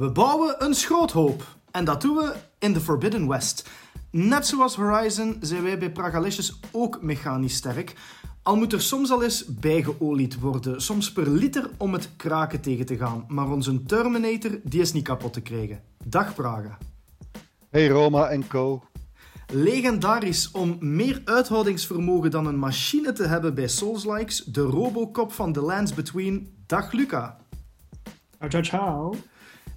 We bouwen een schroothoop. En dat doen we in de Forbidden West. Net zoals Horizon zijn wij bij Pragalicious ook mechanisch sterk. Al moet er soms al eens bijgeolied worden, soms per liter om het kraken tegen te gaan. Maar onze Terminator die is niet kapot te krijgen. Dag Praga. Hey Roma en co. Legendarisch om meer uithoudingsvermogen dan een machine te hebben bij Souls-likes, de Robocop van The Lands Between. Dag Luca. Ciao, ciao.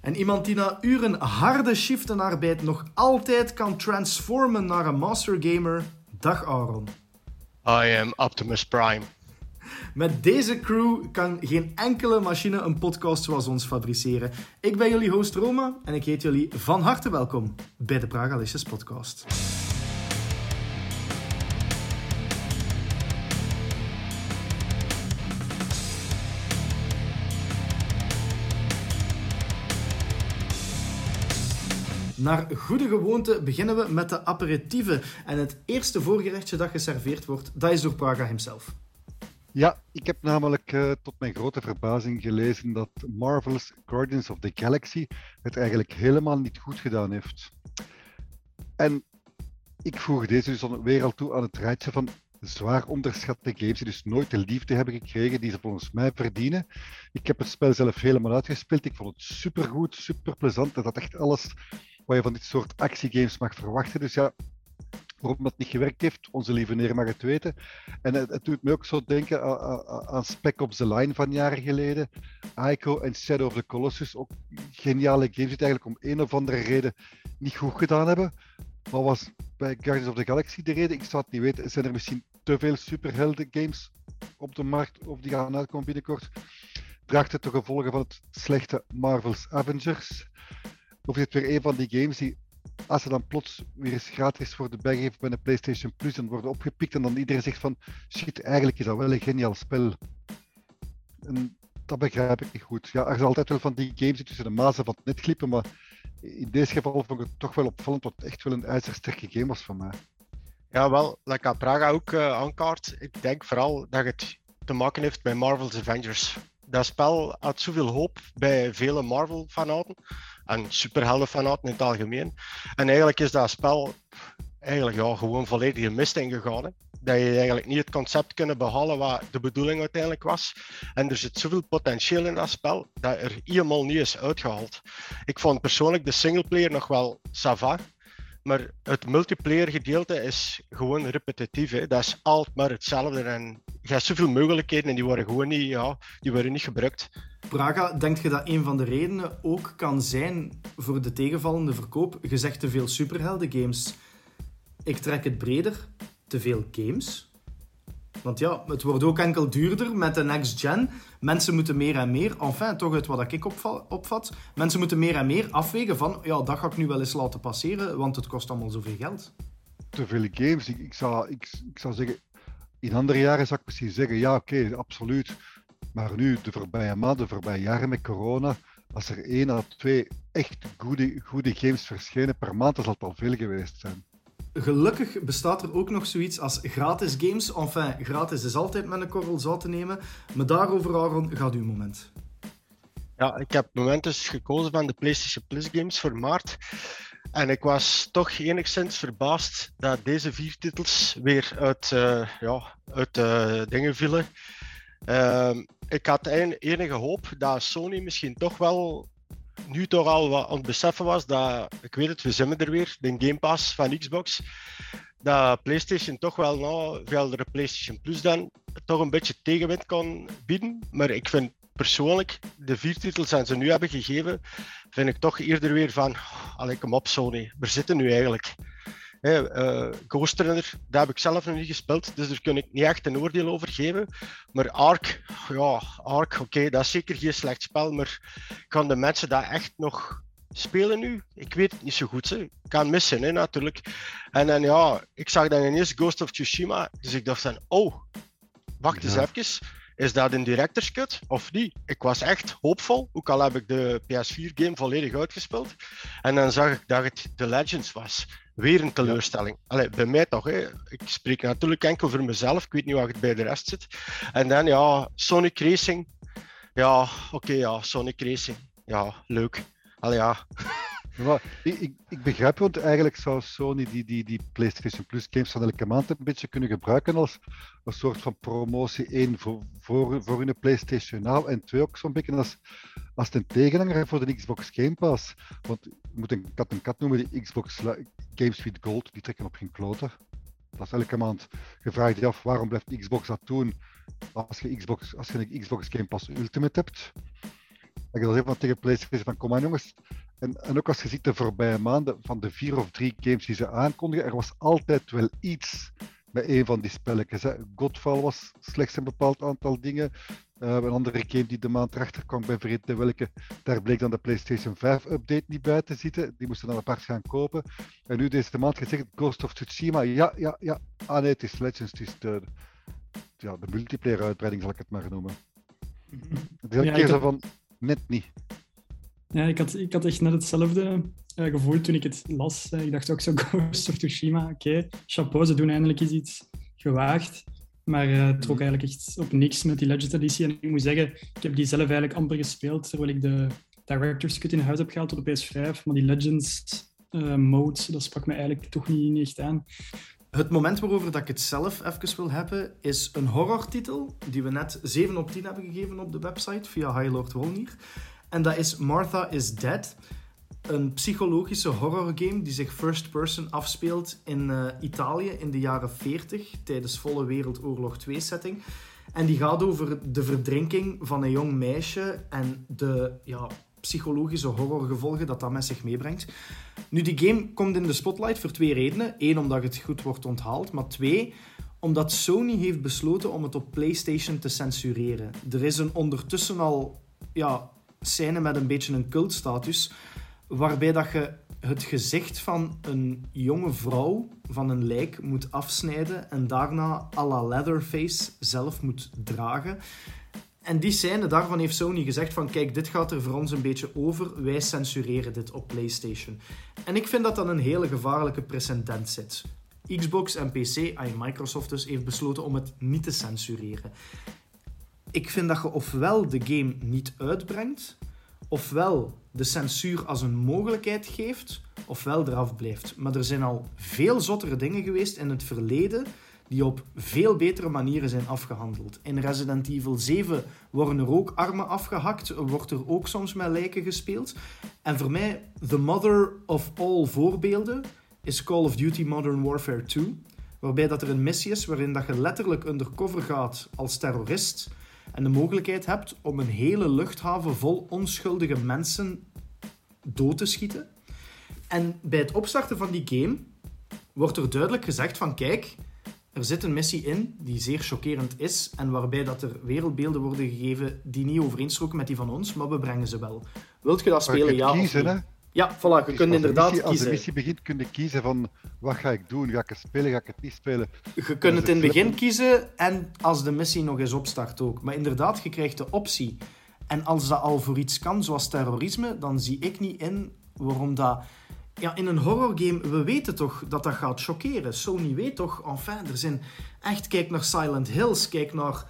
En iemand die na uren harde shiftenarbeid nog altijd kan transformen naar een master gamer. Dag Aaron. I am Optimus Prime. Met deze crew kan geen enkele machine een podcast zoals ons fabriceren. Ik ben jullie host Roma en ik heet jullie van harte welkom bij de Pragalicious podcast. Naar goede gewoonte beginnen we met de aperitieven. En het eerste voorgerechtje dat geserveerd wordt, dat is door Praga himself. Ja, ik heb namelijk uh, tot mijn grote verbazing gelezen dat Marvel's Guardians of the Galaxy het eigenlijk helemaal niet goed gedaan heeft. En ik voeg deze dus weer al toe aan het rijtje van zwaar onderschatte games die dus nooit de liefde hebben gekregen die ze volgens mij verdienen. Ik heb het spel zelf helemaal uitgespeeld. Ik vond het supergoed, super plezant. Het had echt alles wat je van dit soort actiegames mag verwachten. Dus ja, waarom dat niet gewerkt heeft, onze lieve neer mag het weten. En het, het doet me ook zo denken aan, Spec Ops The Line van jaren geleden. Ico en Shadow of the Colossus, ook geniale games die het eigenlijk om een of andere reden niet goed gedaan hebben. Wat was bij Guardians of the Galaxy de reden? Ik zou het niet weten. Zijn er misschien te veel superhelden games op de markt of die gaan uitkomen binnenkort? Draagt het de gevolgen van het slechte Marvel's Avengers? Of het weer een van die games die, als ze dan plots weer eens gratis voor de geven bij een PlayStation Plus, dan worden opgepikt en dan iedereen zegt van, shit, eigenlijk is dat wel een geniaal spel. En dat begrijp ik niet goed. Ja, er is altijd wel van die games die tussen de mazen van het net glippen, maar in deze geval vond ik het toch wel opvallend, dat het echt wel een ijzersterke game was van mij. Ja, wel, aan Praga ook uh, aankaart. Ik denk vooral dat het te maken heeft met Marvel's Avengers. Dat spel had zoveel hoop bij vele Marvel-fanaten en superheldenfanaten in het algemeen. En eigenlijk is dat spel eigenlijk ja, gewoon volledig mist ingegaan. Hè. Dat je eigenlijk niet het concept kunnen behalen wat de bedoeling uiteindelijk was. En er zit zoveel potentieel in dat spel dat er helemaal niet is uitgehaald. Ik vond persoonlijk de singleplayer nog wel sava. Maar het multiplayer gedeelte is gewoon repetitief. Hè. Dat is altijd maar hetzelfde. En je hebt zoveel mogelijkheden en die worden gewoon niet, ja, die worden niet gebruikt. Praga, denk je dat een van de redenen ook kan zijn voor de tegenvallende verkoop? Je zegt te veel superhelden games. Ik trek het breder. Te veel games. Want ja, het wordt ook enkel duurder met de next gen. Mensen moeten meer en meer, enfin, toch uit wat ik opvat, mensen moeten meer en meer afwegen van, ja, dat ga ik nu wel eens laten passeren, want het kost allemaal zoveel geld. Te veel games. Ik, ik, zou, ik, ik zou zeggen, in andere jaren zou ik misschien zeggen, ja, oké, absoluut. Maar nu, de voorbije maanden, de voorbije jaren met corona, als er één à twee echt goede, goede games verschenen per maand, dan zal het al veel geweest zijn. Gelukkig bestaat er ook nog zoiets als gratis games. Enfin, gratis is altijd met een korrel zout te nemen. Maar daarover, Aaron, gaat uw moment. Ja, ik heb moment dus gekozen van de PlayStation Plus games voor maart. En ik was toch enigszins verbaasd dat deze vier titels weer uit, uh, ja, uit uh, dingen vielen. Uh, ik had enige hoop dat Sony misschien toch wel nu toch al wat aan was dat, ik weet het, we zijn er weer, de Game Pass van Xbox, dat PlayStation toch wel, nou, veel de PlayStation Plus dan, toch een beetje tegenwind kan bieden. Maar ik vind persoonlijk, de vier titels die ze nu hebben gegeven, vind ik toch eerder weer van, allee, kom op Sony, we zitten nu eigenlijk. Hey, uh, Ghost Runner, daar heb ik zelf nog niet gespeeld, dus daar kun ik niet echt een oordeel over geven. Maar Ark, ja, Ark, oké, dat is zeker geen slecht spel, maar gaan de mensen dat echt nog spelen nu? Ik weet het niet zo goed. Hè. Ik kan missen, hè, natuurlijk. En dan ja, ik zag dan ineens Ghost of Tsushima, dus ik dacht dan, oh, wacht eens even. Is dat een director's cut of niet? Ik was echt hoopvol, ook al heb ik de PS4-game volledig uitgespeeld. En dan zag ik dat het The Legends was. Weer een teleurstelling. Allee, bij mij toch. Hè. Ik spreek natuurlijk enkel voor mezelf. Ik weet niet waar het bij de rest zit. En dan ja, Sonic Racing. Ja, oké, ja, Sonic Racing. Ja, leuk. Allee, ja. Maar ik, ik, ik begrijp, want eigenlijk zou Sony die, die, die PlayStation Plus games van elke maand een beetje kunnen gebruiken als een soort van promotie. één voor, voor, voor hun PlayStation Now en twee ook zo'n beetje als, als een tegenhanger voor de Xbox Game Pass. Want je moet een kat een kat noemen, die Xbox Games with Gold, die trekken op geen kloter. Dat is elke maand. Je vraagt je af waarom blijft Xbox dat doen als je, Xbox, als je een Xbox Game Pass Ultimate hebt. Ik wil even tegen PlayStation van kom aan jongens, en, en, ook als je ziet de voorbije maanden van de vier of drie games die ze aankondigen, er was altijd wel iets met een van die spelletjes. Hè. Godfall was slechts een bepaald aantal dingen. Uh, een andere game die de maand erachter kwam, ben vergeten welke. Daar bleek dan de PlayStation 5 update niet bij te zitten. Die moesten dan apart gaan kopen. En nu deze maand gezegd Ghost of Tsushima. Ja, ja, ja. Ah nee, het is Legends. Het is de, ja, de multiplayer uitbreiding, zal ik het maar noemen. Het is een keer zo van net niet. Ja, ik had, ik had echt net hetzelfde uh, gevoel toen ik het las. ik dacht ook zo, Ghost of Tsushima, oké, chapeau, ze doen eindelijk eens iets gewaagd. Maar uh, het trok eigenlijk echt op niks met die Legends Editie. En ik moet zeggen, ik heb die zelf eigenlijk amper gespeeld, terwijl ik de Director's Cut in huis heb gehaald op de PS5. Maar die Legends mode, dat sprak me eigenlijk toch niet, niet echt aan. Het moment waarover dat ik het zelf even wil hebben, is een horrortitel die we net 7 op 10 hebben gegeven op de website via High Lord Wolnier. En dat is Martha is Dead. Een psychologische horrorgame die zich first person afspeelt in uh, Italië in de jaren 40 tijdens volle Wereldoorlog 2 setting. En die gaat over de verdrinking van een jong meisje en de ja, psychologische horrorgevolgen dat dat met zich meebrengt. Nu, die game komt in de spotlight voor twee redenen. Eén, omdat het goed wordt onthaald. Maar twee, omdat Sony heeft besloten om het op PlayStation te censureren. Er is een ondertussen al ja, scène met een beetje een cultstatus, waarbij dat je het gezicht van een jonge vrouw van een lijk moet afsnijden en daarna à la Leatherface zelf moet dragen. En die scène, daarvan heeft Sony gezegd van kijk, dit gaat er voor ons een beetje over, wij censureren dit op PlayStation. En ik vind dat dat een hele gevaarlijke precedent zit. Xbox en PC, en Microsoft dus, heeft besloten om het niet te censureren ik vind dat je ofwel de game niet uitbrengt, ofwel de censuur als een mogelijkheid geeft, ofwel eraf blijft. Maar er zijn al veel zottere dingen geweest in het verleden die op veel betere manieren zijn afgehandeld. In Resident Evil 7 worden er ook armen afgehakt, wordt er ook soms met lijken gespeeld. En voor mij, the mother of all voorbeelden is Call of Duty Modern Warfare 2, waarbij dat er een missie is waarin dat je letterlijk undercover gaat als terrorist en de mogelijkheid hebt om een hele luchthaven vol onschuldige mensen dood te schieten. En bij het opstarten van die game wordt er duidelijk gezegd van kijk, er zit een missie in die zeer chockerend is en waarbij dat er wereldbeelden worden gegeven die niet overeenstroken met die van ons, maar we brengen ze wel. Wilt je dat spelen, ja of? Ja, voilà, je kunt inderdaad kiezen. Als de missie begint, kun je kiezen van wat ga ik doen? Ga ik het spelen, ga ik het niet spelen? Je kunt het in het begin kiezen en als de missie nog eens opstart ook. Maar inderdaad, je krijgt de optie. En als dat al voor iets kan, zoals terrorisme, dan zie ik niet in waarom dat... Ja, in een horrorgame, we weten toch dat dat gaat chockeren. Sony weet toch, enfin, er zijn... Echt, kijk naar Silent Hills, kijk naar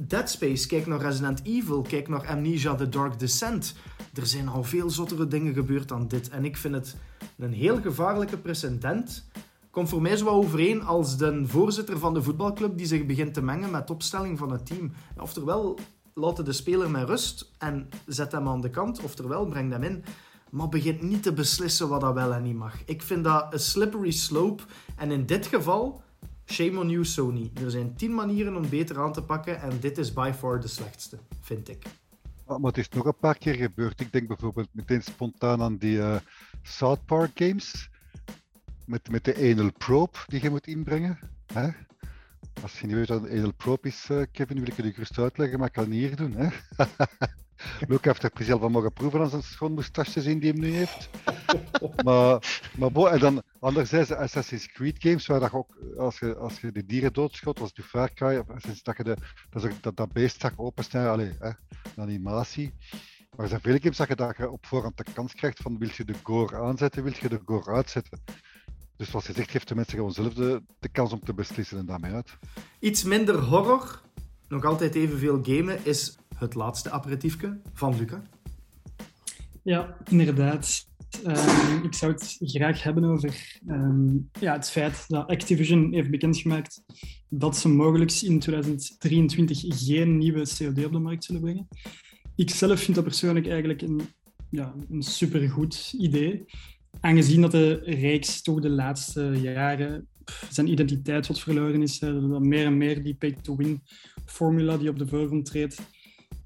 Dead Space, kijk naar Resident Evil, kijk naar Amnesia The Dark Descent. Er zijn al veel zottere dingen gebeurd dan dit. En ik vind het een heel gevaarlijke precedent. Komt voor mij zo overeen als de voorzitter van de voetbalclub die zich begint te mengen met de opstelling van het team. Oftewel, laat de speler met rust en zet hem aan de kant. Oftewel, breng hem in. Maar begint niet te beslissen wat dat wel en niet mag. Ik vind dat een slippery slope. En in dit geval Shame on you, Sony. Er zijn tien manieren om beter aan te pakken en dit is by far de slechtste, vind ik. maar het is nog een paar keer gebeurd. Ik denk bijvoorbeeld meteen spontaan aan die uh, South Park games. Met, met de anal probe die je moet inbrengen. Hè? Als je niet weet wat een anal probe is, uh, Kevin, wil ik je gerust uitleggen, maar ik kan het hier doen. Hè? Luke heeft er precies al van mogen proeven aan zijn schoonmoestasjes in die hem nu heeft. maar, maar bo, en dan anderzijds de Assassin's Creed games, waar dat ook, als je, als je de dieren doodschot, als je Far Cry, of dat je de, dat, dat, dat beest zag opensnijden, allee, hè, de animatie. Maar er zijn vele games dat je, dat je op voorhand de kans krijgt van wil je de gore aanzetten, wil je de gore uitzetten. Dus zoals je zegt, geeft de mensen gewoon zelf de, de kans om te beslissen en daarmee uit. Iets minder horror, nog altijd evenveel gamen, is het laatste aperitiefje van Luca. Ja, inderdaad. Ehm, ik zou het graag hebben over ehm, ja, het feit dat Activision heeft bekendgemaakt dat ze mogelijk in 2023 geen nieuwe COD op de markt zullen brengen. Ik zelf vind dat persoonlijk eigenlijk een, ja, een supergoed idee. Aangezien dat de reeks toch de laatste jaren zijn identiteit wat verloren is, dat meer en meer die pay-to-win formula die op de voorgrond treedt,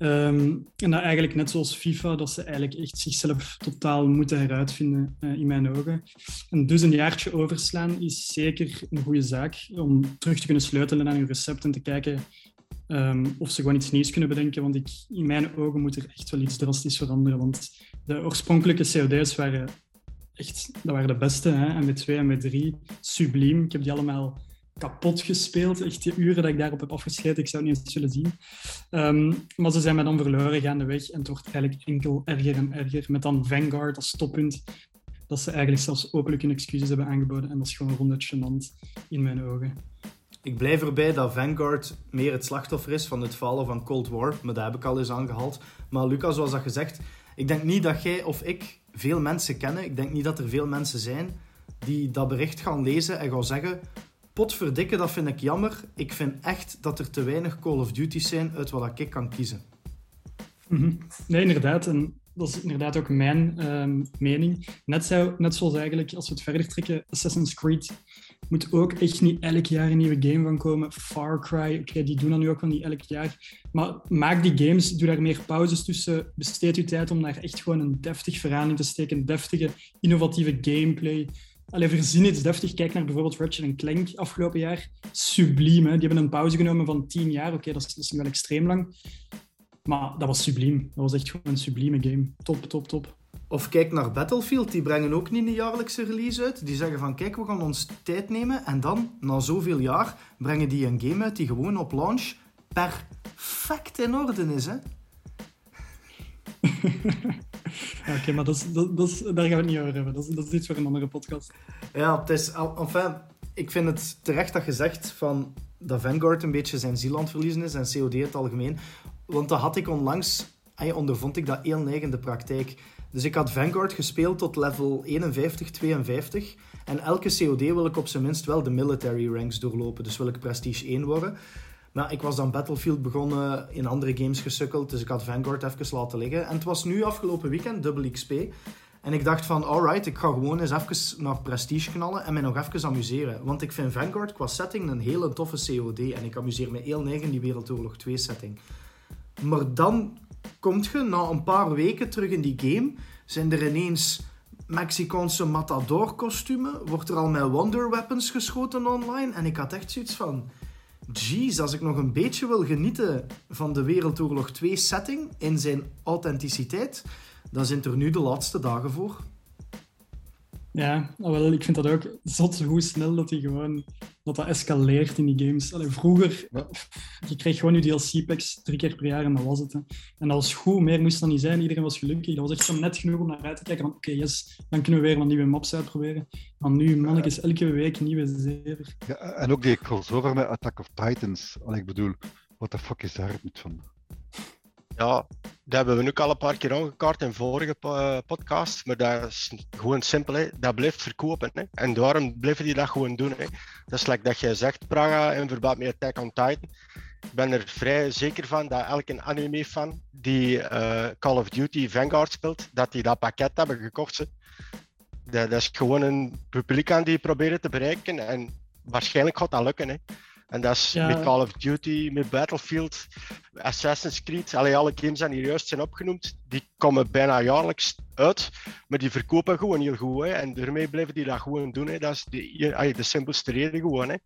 Ehm, en dat eigenlijk net zoals FIFA, dat ze eigenlijk echt zichzelf totaal moeten heruitvinden, uh, in mijn ogen. En dus een jaartje overslaan is zeker een goede zaak om terug te kunnen sleutelen aan hun recept en te kijken um, of ze gewoon iets nieuws kunnen bedenken. Want ik, in mijn ogen moet er echt wel iets drastisch veranderen. Want de oorspronkelijke COD's waren echt dat waren de beste. Hè? MW2 en MW3, subliem. Ik heb die allemaal kapot gespeeld. Echt die uren dat ik daarop heb afgeschreven, ik zou het niet eens zullen zien. Um, maar ze zijn mij dan verloren gaandeweg en het wordt eigenlijk enkel erger en erger. Met dan Vanguard als toppunt. Dat ze eigenlijk zelfs openlijk hun excuses hebben aangeboden. En dat is gewoon rondet gênant in mijn ogen. Ik blijf erbij dat Vanguard meer het slachtoffer is van het falen van Cold War. Maar dat heb ik al eens aangehaald. Maar Lucas, zoals dat gezegd, ik denk niet dat jij of ik veel mensen kennen. Ik denk niet dat er veel mensen zijn die dat bericht gaan lezen en gaan zeggen potverdikke, dat vind ik jammer. Ik vind echt dat er te weinig Call of Duty's zijn uit wat ik kan kiezen. Mhm. Nee, inderdaad. En dat is inderdaad ook mijn ehm, mening. Net, zo, net zoals eigenlijk, als we het verder trekken, Assassin's Creed moet ook echt niet elk jaar een nieuwe game van komen. Far Cry, oké, die doen dat nu ook wel niet elk jaar. Maar maak die games, doe daar meer pauzes tussen. Besteed je tijd om daar echt gewoon een deftig verhaal in te steken. Deftige, innovatieve gameplay. Allee, verzin iets deftig. Kijk naar bijvoorbeeld Ratchet Clank afgelopen jaar. Subliem, hè? Die hebben een pauze genomen van tien jaar. Oké, dat, is, is wel extreem lang. Maar dat was subliem. Dat was echt gewoon een sublieme game. Top, top, top. Of kijk naar Battlefield, die brengen ook niet een jaarlijkse release uit. Die zeggen van kijk, we gaan ons tijd nemen en dan, na zoveel jaar, brengen die een game uit die gewoon op launch perfect in orde is. Hè? Oké, maar dat is, dat, dat is, daar gaan we het niet over hebben. Dat is, dat iets voor een andere podcast. Ja, het is... Enfin, ik vind het terecht dat je zegt van dat Vanguard een beetje zijn ziel aan verliezen is en COD het algemeen. Want dat had ik onlangs... ondervond ik dat heel neig in de praktijk. Dus ik had Vanguard gespeeld tot level 51, 52. En elke COD wil ik op zijn minst wel de military ranks doorlopen. Dus wil ik prestige 1 worden. Maar ik was dan Battlefield begonnen, in andere games gesukkeld, dus ik had Vanguard even laten liggen. En het was nu afgelopen weekend, dubbel XP. En ik dacht van, alright, ik ga gewoon eens even naar Prestige knallen en mij nog even amuseren. Want ik vind Vanguard qua setting een hele toffe COD. En ik amuseer me heel neig in die Wereldoorlog 2 setting. Maar dan komt je na een paar weken terug in die game, zijn er ineens Mexicaanse matador kostumen, wordt er al met wonder weapons geschoten online. En ik had echt zoiets van jeez, als ik nog een beetje wil genieten van de Wereldoorlog 2 setting in zijn authenticiteit, dan zijn er nu de laatste dagen voor. Ja, wel, ik vind dat ook zot hoe snel dat, die gewoon, dat dat escaleert in die games. Allee, vroeger, je kreeg gewoon je DLC-packs drie keer per jaar en dat was het. Hè. En dat was goed, meer moest dat niet zijn. Iedereen was gelukkig. Dat was echt zo net genoeg om naar uit te kijken van oké, yes, dan kunnen we weer een nieuwe maps uitproberen. Maar nu, mannetjes, elke week nieuwe zever. Ja, en ook die crossover met Attack of Titans. Allee, ik bedoel, what the fuck is daar het van? Ja, dat hebben we nu al een paar keer aangekaart in vorige eh, podcast. Maar dat is gewoon simpel. Hè. Dat blijft verkopen. Hè. En daarom blijven die dat gewoon doen. Hè. Dat is like dat jij zegt, Praga, in verband met Attack on Titan. Ik ben er vrij zeker van dat elke anime-fan die uh, Call of Duty Vanguard speelt, dat die dat pakket hebben gekocht. Dat, dat, is gewoon een publiek aan die proberen te bereiken. En waarschijnlijk gaat dat lukken. Hè. En dat is met Call of Duty, met Battlefield, Assassin's Creed, allee, alle games die hier juist zijn opgenoemd, die komen bijna jaarlijks uit, maar die verkopen gewoon heel goed. Hè. En daarmee blijven die dat gewoon doen. Hè. Dat is de, de simpelste reden gewoon. Hè.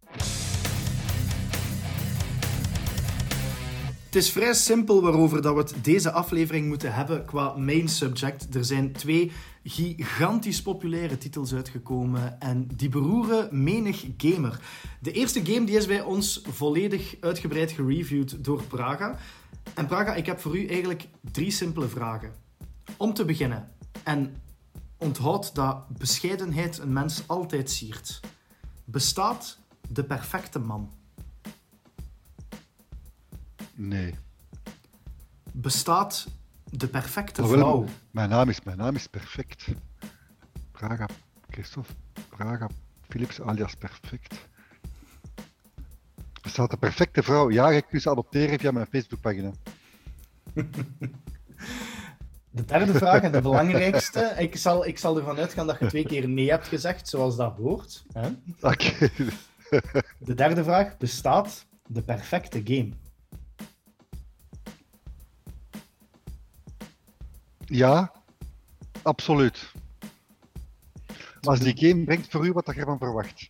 Het is vrij simpel waarover dat we het deze aflevering moeten hebben qua main subject. Er zijn twee gigantisch populaire titels uitgekomen en die beroeren menig gamer. De eerste game die is bij ons volledig uitgebreid gereviewd door Praga. En Praga, ik heb voor u eigenlijk drie simpele vragen. Om te beginnen, en onthoud dat bescheidenheid een mens altijd siert. Bestaat de perfecte man? Nee. Bestaat De perfecte Oh, Willem, vrouw. Mijn naam is, mijn naam is perfect. Praga, Christophe, Praga, Philips alias perfect. Er staat de perfecte vrouw. Ja, je kunt ze adopteren via mijn Facebookpagina. De derde vraag en de belangrijkste. Ik zal, ik zal ervan uitgaan dat je twee keer nee hebt gezegd, zoals dat hoort. Hè? De derde vraag. Bestaat de perfecte game? Ja, absoluut. Als die game brengt voor u wat je ervan verwacht.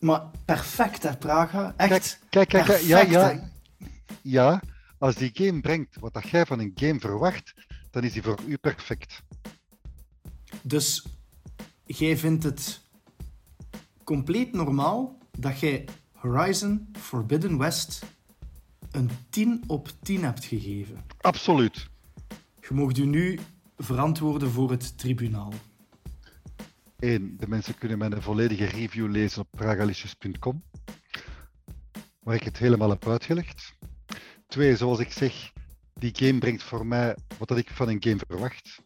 Maar perfect, hè, Praga? Echt? Kijk, kijk, kijk, ja, ja. hè? Ja, als die game brengt wat dat jij van een game verwacht, dan is die voor u perfect. Dus jij vindt het compleet normaal dat jij Horizon Forbidden West een 10 op 10 hebt gegeven. Absoluut. Je mag u nu verantwoorden voor het tribunaal. Eén, de mensen kunnen mijn volledige review lezen op pragalicious.com, waar ik het helemaal heb uitgelegd. Twee, zoals ik zeg, die game brengt voor mij wat dat ik van een game verwacht.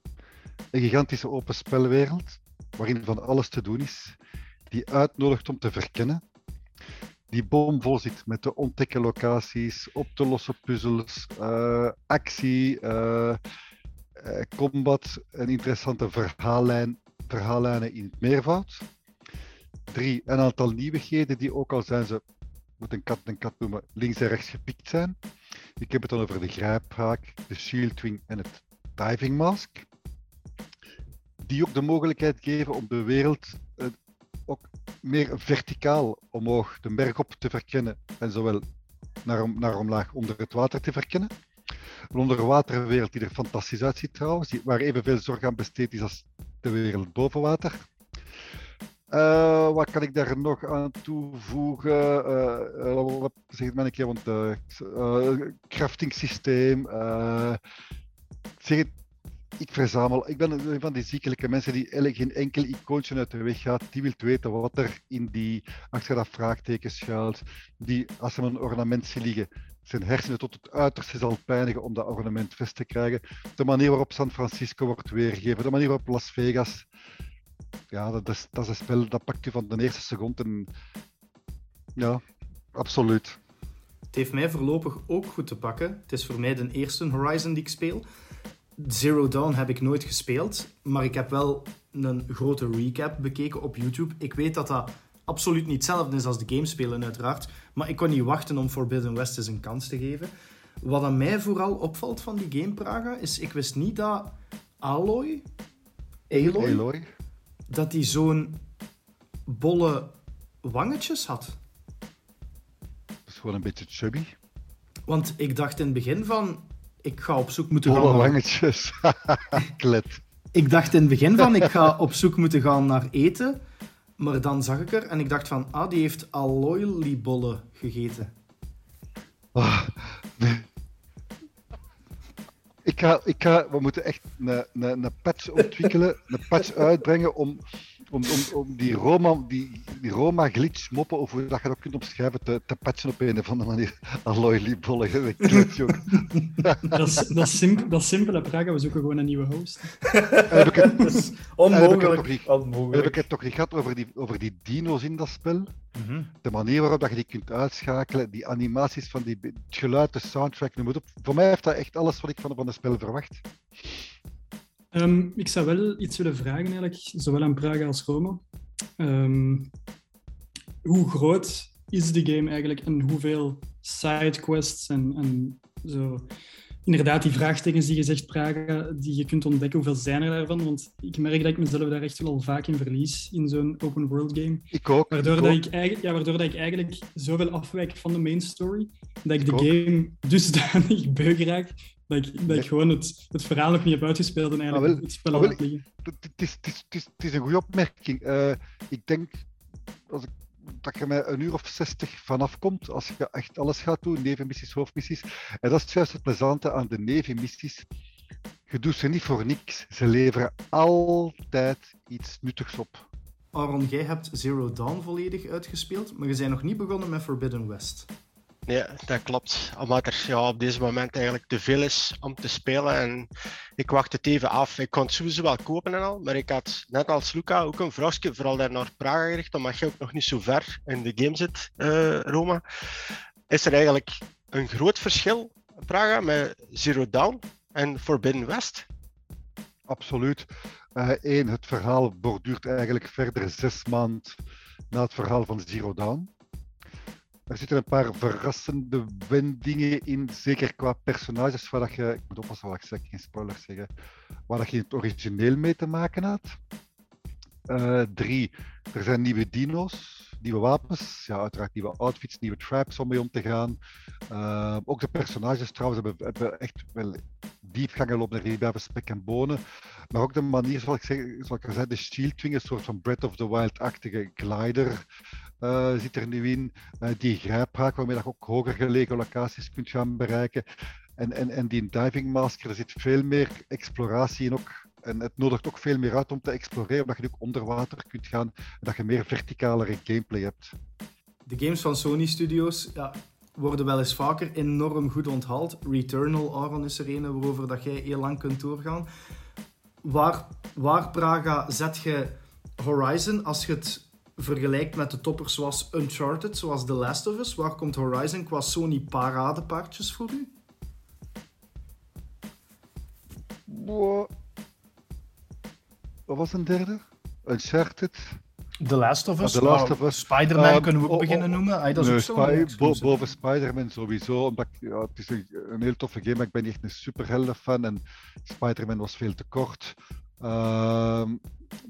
Een gigantische open spelwereld, waarin van alles te doen is, die uitnodigt om te verkennen, die bomvol zit met te ontdekken locaties, op te lossen puzzels, eh, actie, eh, eh, combat, een interessante verhaallijn verhaallijnen in het meervoud. Drie, een aantal nieuwigheden die ook al zijn ze, moet een kat een kat noemen, links en rechts gepikt zijn. Ik heb het dan over de grijphaak, de shield wing en het diving mask. Die ook de mogelijkheid geven om de wereld eh, ook meer verticaal omhoog, de berg op te verkennen en zowel naar, om- naar omlaag onder het water te verkennen. Een onderwaterwereld die er fantastisch uitziet trouwens, waar evenveel zorg aan besteed is als de wereld boven water. Eh, wat kan ik daar nog aan toevoegen? Wat- zeg het maar een keer, want eh, crafting systeem. zeg het, ik verzamel. Ik ben een van die ziekelijke mensen die eigenlijk geen enkel icoontje uit de weg gaat. Die wil weten wat er in die achter dat vraagteken schuilt. Die als er een ornament ziet liggen, zijn hersenen tot het uiterste zal pijnigen om dat ornament vast te krijgen. De manier waarop San Francisco wordt weergegeven, de manier waarop Las Vegas. Ja, dat is, dat is een spel dat pakt u van de eerste seconde. Ja, absoluut. Het heeft mij voorlopig ook goed te pakken. Het is voor mij de eerste Horizon die ik speel. Zero Dawn heb ik nooit gespeeld, maar ik heb wel een grote recap bekeken op YouTube. Ik weet dat dat absoluut niet hetzelfde is als de game spelen, uiteraard. Maar ik kon niet wachten om Forbidden West eens een kans te geven. Wat aan mij vooral opvalt van die game, Praga, is ik wist niet dat Aloy, Aloy, dat die zo'n bolle wangetjes had. Dat is gewoon een beetje chubby. Want ik dacht in het begin van, ik ga op zoek moeten gaan naar... wangetjes. Klet. Ik dacht in het begin van, ik ga op zoek moeten gaan naar eten. Maar dan zag ik er en ik dacht van, ah, die heeft alloylibollen gegeten. Ah, nee. Ik ga, ik ga, we moeten echt een, een, een patch ontwikkelen, een patch uitbrengen om, om, om, om die Roma, die, die Roma glitch moppen, of hoe dat je dat kunt omschrijven, te, te patchen op een of andere manier. Alloy Libollen, dat. Dat is, dat is, simp- dat is simpel, hè, Praga. We zoeken gewoon een nieuwe host. Heb ik het, Dat is heb ik het onmogelijk. heb ik het toch niet gehad over die, over die dino's in dat spel? Mhm. De manier waarop dat je die kunt uitschakelen, die animaties van die, het geluid, de soundtrack, noem het op. Voor mij heeft dat echt alles wat ik van, van een spel verwacht. Ehm, ik zou wel iets willen vragen, eigenlijk, zowel aan Praga als Rome. Ehm, hoe groot is de game eigenlijk en hoeveel sidequests en, en zo. Inderdaad, die vraagtekens die je zegt, Praga, die je kunt ontdekken, hoeveel zijn er daarvan? Want ik merk dat ik mezelf daar echt wel al vaak in verlies in zo'n open world game. Ik ook. Waardoor, ik dat ook. ik, eigenlijk, ja, waardoor dat ik eigenlijk zoveel afwijk van de main story, dat ik de ook. game dusdanig beu raak, dat ik, dat Nee. ik gewoon het, het verhaal nog niet heb uitgespeeld en eigenlijk Ah, wel, het spel ah, wel, laat liggen. Het is, het, is, het, is, het is een goede opmerking. Eh, ik denk als ik, dat je met een uur of zestig vanaf komt als je echt alles gaat doen, nevenmissies, hoofdmissies. En dat is juist het plezante aan de nevenmissies. Je doet ze niet voor niks. Ze leveren altijd iets nuttigs op. Aaron, jij hebt Zero Dawn volledig uitgespeeld, maar je bent nog niet begonnen met Forbidden West. Nee, dat klopt. Omdat er op deze moment eigenlijk te veel is om te spelen. En ik wacht het even af. Ik kon sowieso wel kopen en al. Maar ik had net als Luca ook een vraagje, vooral daar naar Praga gericht, omdat je ook nog niet zo ver in de game zit, uh, Roma. Is er eigenlijk een groot verschil, Praga, met Zero Dawn en Forbidden West? Absoluut. Eén, uh, het verhaal borduurt eigenlijk verder zes maanden na het verhaal van Zero Dawn. Er zitten een paar verrassende wendingen in, zeker qua personages, waar dat je, ik moet oppassen wat ik zeg, geen spoilers zeggen, waar dat je het origineel mee te maken had. Uh, drie, er zijn nieuwe dino's, nieuwe wapens, ja, uiteraard nieuwe outfits, nieuwe traps om mee om te gaan. Uh, ook de personages trouwens hebben, hebben echt wel diepgangen op de bij spek en bonen. Maar ook de manier, zoals ik, zeg, zoals ik zei, de Shield Wing, een soort van Breath of the Wild-achtige glider uh, zit er nu in. Uh, die grijphaak waarmee je ook hoger gelegen locaties kunt gaan bereiken. En, en, en die diving masker, er zit veel meer exploratie in ook. En het nodigt ook veel meer uit om te exploreren, omdat je ook onder water kunt gaan en dat je meer verticalere gameplay hebt. De games van Sony Studios ja, worden wel eens vaker enorm goed onthaald. Returnal, Aaron, is er een waarover dat jij heel lang kunt doorgaan. Waar, waar Praga zet je Horizon als je het vergelijkt met de toppers zoals Uncharted, zoals The Last of Us? Waar komt Horizon qua Sony paradepaardjes voor u? Wow. Wat was een derde? Uncharted? The Last of Us. The Last of Us. Spider-Man uh, kunnen we ook oh, beginnen oh, noemen. Ay, dat is nee, ook bo boven Spider-Man sowieso. Omdat ja, het is een, een, heel toffe game, maar ik ben niet echt een superhelden fan. En Spider-Man was veel te kort. Uh,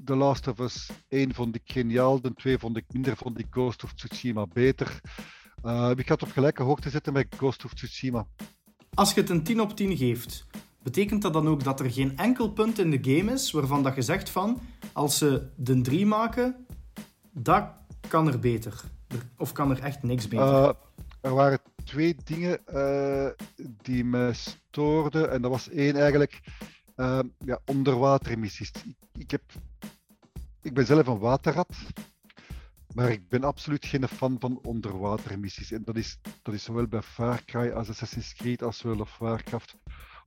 The Last of Us 1 vond ik geniaal, de 2 vond ik minder, vond ik Ghost of Tsushima beter. Uh, ik ga het op gelijke hoogte zetten met Ghost of Tsushima. Als je het een 10 op 10 geeft, betekent dat dan ook dat er geen enkel punt in de game is waarvan dat je zegt van, als ze de 3 maken, dat kan er beter? Of kan er echt niks beter? Uh, er waren twee dingen uh, die me stoorden. En dat was één eigenlijk uh, ja, onderwateremissies. Ik, ik, heb, ik ben zelf een waterrat, maar ik ben absoluut geen fan van onderwateremissies. En dat is, dat is zowel bij Far als Assassin's Creed als World of Warcraft.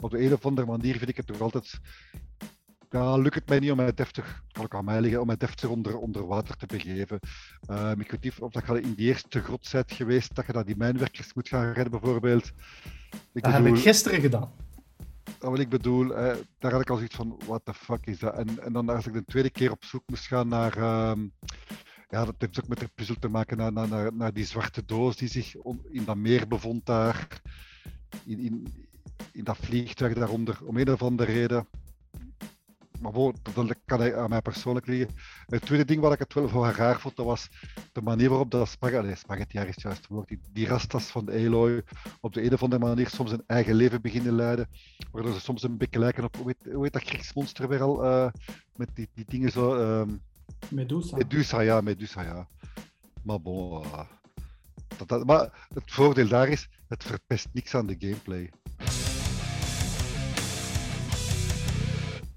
Op de een of andere manier vind ik het toch altijd ja, lukt het mij niet om mij deftig, kan ik aan mij liggen, om mij deftig onder, onder water te begeven. Uh, ik weet niet of dat je in die eerste grot bent geweest, dat je daar die mijnwerkers moet gaan redden bijvoorbeeld. Ik dat bedoel, heb ik gisteren gedaan. Wat ik bedoel, eh, daar had ik al zoiets van, what the fuck is dat? En, en dan als ik de tweede keer op zoek moest gaan naar... Uh, ja, dat heeft ook met de puzzel te maken naar, naar, naar, die zwarte doos die zich in dat meer bevond daar. In, in dat vliegtuig daaronder, om een of andere reden maar dat kan aan mij persoonlijk liggen. Het tweede ding wat ik het wel wel raar vond, dat was de manier waarop dat spaghetti, spaghetti is juist woord, die, die rastas van Aloy op de een of andere manier soms een eigen leven beginnen leiden, waardoor ze soms een beetje lijken op, hoe heet, hoe heet dat krigsmonster weer al, uh, met die, die dingen zo... Um, Medusa. Medusa, ja, Medusa, ja. Maar bon, uh, dat, dat, maar het voordeel daar is, het verpest niks aan de gameplay.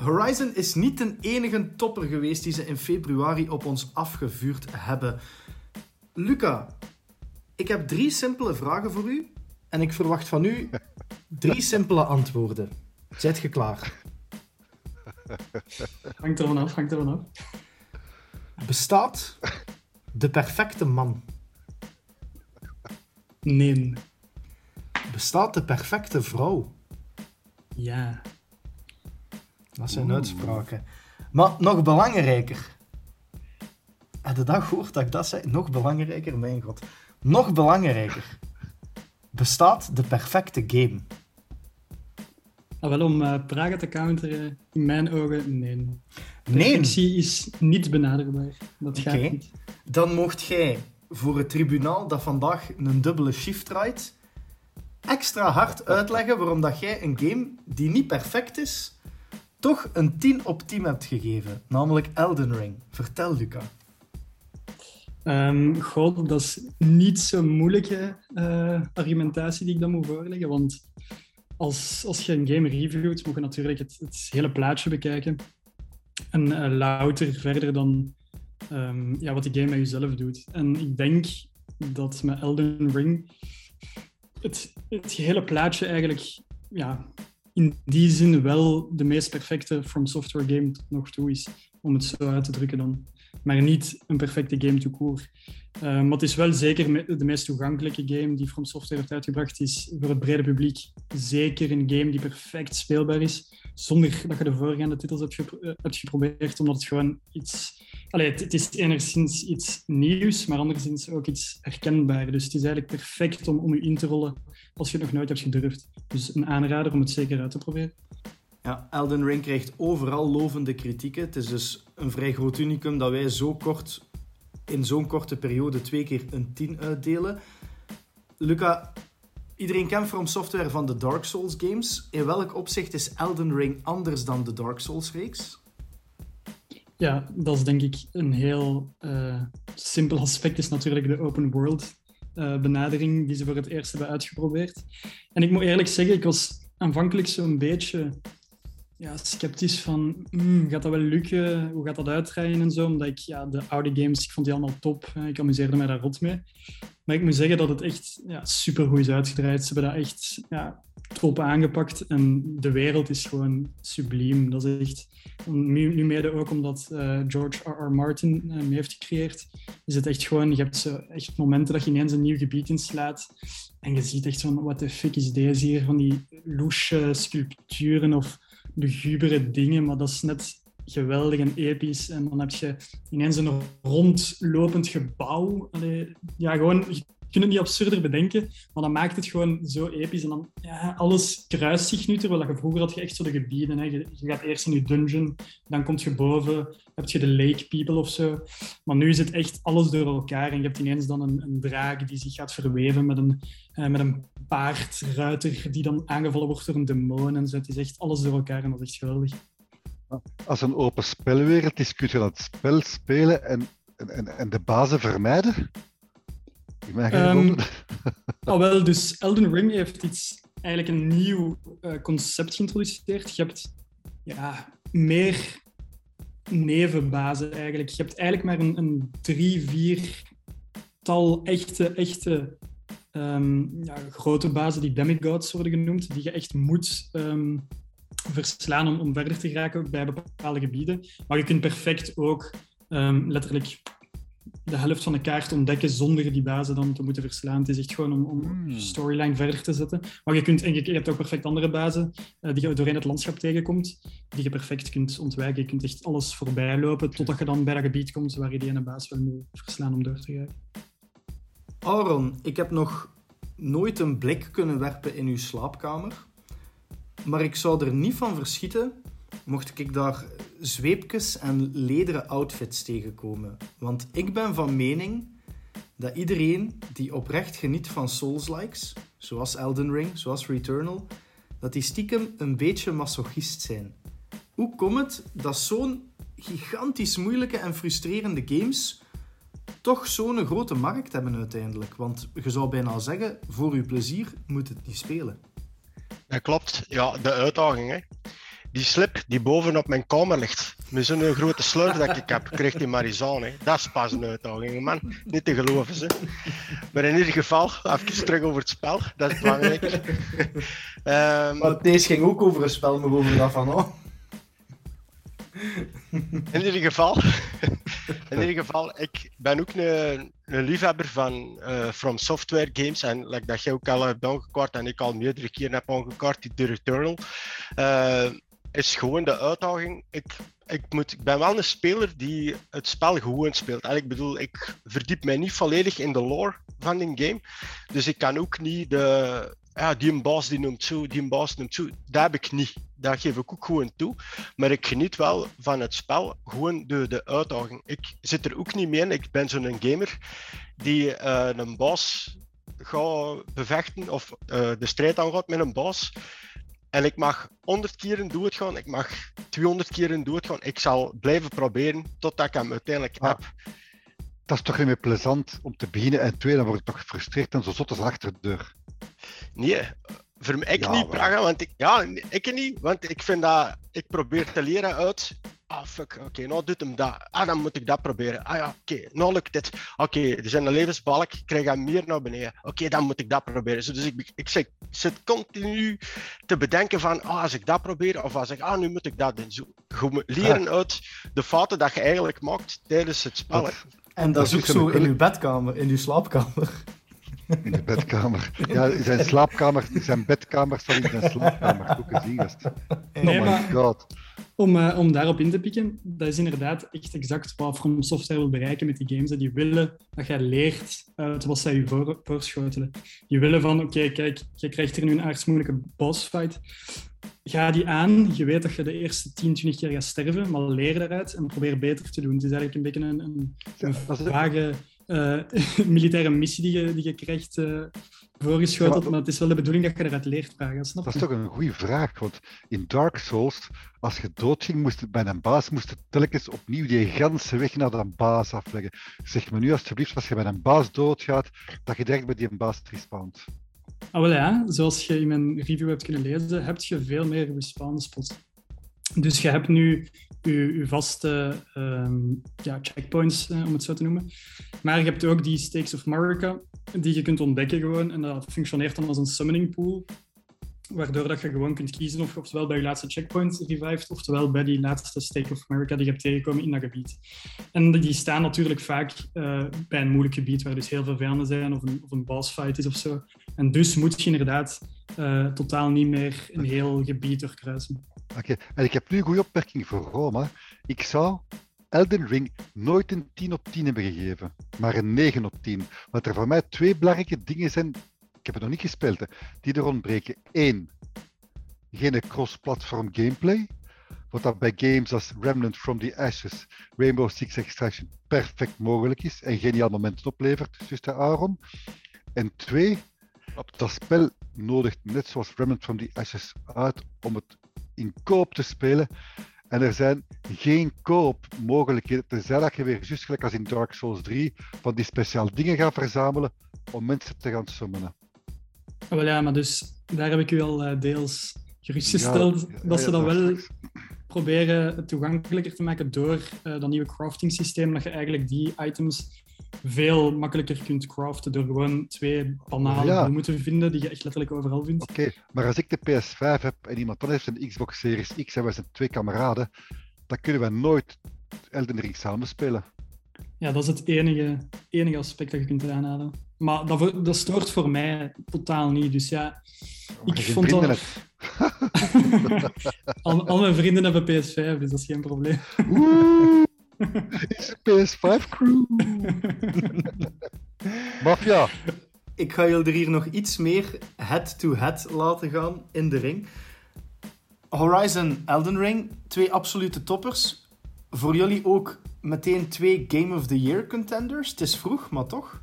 Horizon is niet de enige topper geweest die ze in februari op ons afgevuurd hebben. Luca, ik heb drie simpele vragen voor u en ik verwacht van u drie simpele antwoorden. Zijt je klaar? Hangt er vanaf, hangt er vanaf. Bestaat de perfecte man? Nee. Bestaat de perfecte vrouw? Ja. Dat zijn uitspraken. Maar nog belangrijker. En de dag hoort dat ik dat zei. Nog belangrijker, mijn god. Nog belangrijker. Bestaat de perfecte game? Ah, wel, om uh, Praga te counteren, in mijn ogen, nee. Nee. is niet benaderbaar. Dat gaat niet. Dan mocht jij voor het tribunaal dat vandaag een dubbele shift draait, extra hard uitleggen waarom dat jij een game die niet perfect is, toch een 10 op 10 hebt gegeven, namelijk Elden Ring. Vertel, Luca. Um, God, dat is niet zo'n moeilijke uh, argumentatie die ik dan moet voorleggen, want als, als je een game reviewt, moet je natuurlijk het, hele plaatje bekijken. En uh, louter verder dan um, ja, wat die game met jezelf doet. En ik denk dat met Elden Ring het, het gehele plaatje eigenlijk ja, in die zin wel de meest perfecte From Software game tot nog toe is, om het zo uit te drukken dan. Maar niet een perfecte game to court. Uh, maar het is wel zeker de meest toegankelijke game die From Software heeft uitgebracht. is voor het brede publiek zeker een game die perfect speelbaar is, zonder dat je de voorgaande titels hebt, uh, hebt geprobeerd, omdat het gewoon iets... Allee, het, is enerzijds iets nieuws, maar anderzijds ook iets herkenbaar. Dus het is eigenlijk perfect om, om je in te rollen als je het nog nooit hebt gedurfd. Dus een aanrader om het zeker uit te proberen. Ja, Elden Ring krijgt overal lovende kritieken. Het is dus een vrij groot unicum dat wij zo kort, in zo'n korte periode twee keer een 10 uitdelen. Luca, iedereen kent From Software van de Dark Souls games. In welk opzicht is Elden Ring anders dan de Dark Souls reeks? Ja, dat is denk ik een heel uh, simpel aspect, is natuurlijk de open world uh, benadering die ze voor het eerst hebben uitgeprobeerd. En ik moet eerlijk zeggen, ik was aanvankelijk zo'n beetje ja, sceptisch van, mm, gaat dat wel lukken? Hoe gaat dat uitdraaien en zo? Omdat ik ja, de oude games, ik vond die allemaal top. Ik amuseerde mij daar rot mee. Maar ik moet zeggen dat het echt ja, supergoed is uitgedraaid. Ze hebben dat echt ja, aangepakt. En de wereld is gewoon subliem. Dat is echt... Nu, nu mede ook omdat uh, George R.R. Martin uh, mee heeft gecreëerd, is het echt gewoon... Je hebt zo echt momenten dat je ineens een nieuw gebied inslaat. En je ziet echt van, wat de fuck is deze hier? Van die loesje sculpturen of lugubere dingen, maar dat is net geweldig en episch. En dan heb je ineens een rondlopend gebouw. Ja, gewoon, het niet absurder bedenken, maar dan maakt het gewoon zo episch. En dan, ja, alles kruist zich nu, terwijl je vroeger had je echt zo de gebieden. Hè. Je, gaat eerst in je dungeon, dan kom je boven, heb je de lake people of zo. Maar nu is het echt alles door elkaar. En je hebt ineens dan een, een draak die zich gaat verweven met een, uh, met een paardruiter die dan aangevallen wordt door een demon. En zo. Het is echt alles door elkaar en dat is echt geweldig. Als een open spelwereld is, kun je dat spel spelen en, en, en de bazen vermijden? Um, oh, wel, dus Elden Ring heeft iets, eigenlijk een nieuw uh, concept geïntroduceerd. Je hebt ja, meer nevenbazen eigenlijk. Je hebt eigenlijk maar een, een drie, vier tal echte, echte um, ja, grote bazen die demigods worden genoemd, die je echt moet um, verslaan om, om verder te geraken bij bepaalde gebieden. Maar je kunt perfect ook um, letterlijk de helft van de kaart ontdekken zonder die bazen dan te moeten verslaan. Het is echt gewoon om, om hmm. storyline verder te zetten. Maar je, kunt, en je, je hebt ook perfect andere bazen uh, die je doorheen het landschap tegenkomt, die je perfect kunt ontwijken. Je kunt echt alles voorbij lopen totdat je dan bij dat gebied komt waar je die ene baas wil moet verslaan om door te gaan. Aaron, ik heb nog nooit een blik kunnen werpen in uw slaapkamer. Maar ik zou er niet van verschieten mocht ik daar zweepjes en lederen outfits tegenkomen. Want ik ben van mening dat iedereen die oprecht geniet van Souls-likes, zoals Elden Ring, zoals Returnal, dat die stiekem een beetje masochist zijn. Hoe komt het dat zo'n gigantisch moeilijke en frustrerende games toch zo'n grote markt hebben uiteindelijk? Want je zou bijna zeggen, voor uw plezier moet het niet spelen. Dat klopt. Ja, de uitdaging. Hè die slip die bovenop mijn kamer ligt, met zo'n grote slurf dat ik heb, kreeg die Marizane. Dat is pas een uitdaging, man. Niet te geloven, ze. Maar in ieder geval, even terug over het spel. Dat is belangrijk. um, maar deze ging ook over een spel, maar over dat van, oh. In ieder geval, in ieder geval, ik ben ook een, een liefhebber van uh, From Software games. En like dat jij ook al hebt aangekaart en ik al meerdere keren heb aangekaart, die The Returnal. Uh, is gewoon de uitdaging. Ik, ik, moet, ik ben wel een speler die het spel gewoon speelt. En ik bedoel, ik verdiep mij niet volledig in de lore van een game. Dus ik kan ook niet de. Ja, die een baas die noemt zo, die een baas noemt zo. Dat heb ik niet. Dat geef ik ook gewoon toe. Maar ik geniet wel van het spel, gewoon de, de uitdaging. Ik zit er ook niet mee in. Ik ben zo'n gamer die uh, een baas gaat bevechten of uh, de strijd aangaat met een baas. En ik mag 100 keren doen het gewoon, ik mag 200 keren doen het gewoon. Ik zal blijven proberen totdat ik hem uiteindelijk ah, heb. Dat is toch niet meer plezant om te beginnen en twee, dan word ik toch gefrustreerd en zo zot als achter de deur. Nee, voor mij ik niet, Praga, want ik, ja, ik niet, want ik vind dat, ik probeer te leren uit ah fuck, oké, nou doet hem dat. Ah, dan moet ik dat proberen. Ah ja, oké, nou lukt dit. Oké, er zijn een levensbalk, ik krijg hem meer naar beneden. Oké, dan moet ik dat proberen. Dus ik, ik, ik, zit continu te bedenken van, ah, als ik dat probeer, of als ik, ah, nu moet ik dat doen. Zo, leren uit de fouten dat je eigenlijk maakt tijdens het spel. En dat is ook zo in uw bedkamer, in uw slaapkamer. In de bedkamer. Ja, zijn slaapkamer, zijn bedkamer in zijn slaapkamer. Ook gezien, gast. Oh my god. Om, uh, om daarop in te pikken, dat is inderdaad echt exact wat From Software wil bereiken met die games. Die willen dat jij leert uit wat zij je voor, voorschotelen. Die willen van, oké, kijk, je krijgt hier nu een aardsmoeilijke bossfight. Ga die aan. Je weet dat je de eerste 10, 20 keer gaat sterven, maar leer daaruit en probeer beter te doen. Het is eigenlijk een beetje een, een, een vage uh, militaire missie die je, die je krijgt uh, voorgeschoteld, maar, maar, het is wel de bedoeling dat je eruit leert vragen. Snap dat is toch een goede vraag, want in Dark Souls, als je doodging moest bij een baas, moest je telkens opnieuw die ganse weg naar de baas afleggen. Zeg me nu alsjeblieft, als je bij een baas doodgaat, dat je direct bij die baas respawnt. Ah, wel ja, zoals je in mijn review hebt kunnen lezen, heb je veel meer respawn spots. Dus je hebt nu je, vaste ehm, ja, checkpoints, eh, om het zo te noemen. Maar je hebt ook die Stakes of Marika, die je kunt ontdekken gewoon. En dat functioneert dan als een summoning pool. Waardoor dat je gewoon kunt kiezen of oftewel bij je laatste checkpoint revived, oftewel bij die laatste Stake of America die je hebt tegengekomen in dat gebied. En die staan natuurlijk vaak uh, bij een moeilijk gebied waar dus heel veel vijanden zijn of een, of een boss fight is of zo. En dus moet je inderdaad uh, totaal niet meer een heel gebied doorkruisen. Oké, en ik heb nu een goede opmerking voor Roma. Ik zou Elden Ring nooit een 10 op 10 hebben gegeven, maar een 9 op 10. Want er voor mij twee belangrijke dingen zijn, ik heb het nog niet gespeeld, hè, die er ontbreken. Eén, geen cross-platform gameplay. Wat dat bij games als Remnant from the Ashes, Rainbow Six Extraction perfect mogelijk is en geniaal momenten oplevert, zuster Aaron. En twee, dat spel nodigt net zoals Remnant from the Ashes uit om het in koop te spelen. En er zijn geen koopmogelijkheden, tenzij dat je weer, juist gelijk als in Dark Souls 3, van die speciaal dingen gaat verzamelen om mensen te gaan summonen. Oh, wel ja, maar dus daar heb ik u al uh, deels gerustgesteld ja, dat ze dan wel proberen het toegankelijker te maken door uh, dat nieuwe crafting systeem, dat je eigenlijk die items veel makkelijker kunt craften door gewoon twee banale ja. moeten vinden die je echt letterlijk overal vindt. Oké, maar als ik de PS5 heb en iemand anders heeft een Xbox Series X en wij zijn twee kameraden, dan kunnen we nooit Elden Ring samen spelen. Ja, dat is het enige, enige aspect dat je kunt aanhalen. Maar dat, dat stoort voor mij totaal niet. Dus ja, ik vond dat... al, al, mijn vrienden hebben PS5, dus dat is geen probleem. Is PS5 crew. Mafia. Ik ga jullie er hier nog iets meer head-to-head laten gaan in de ring. Horizon Elden Ring, twee absolute toppers. Voor jullie ook meteen twee Game of the Year contenders. Het is vroeg, maar toch?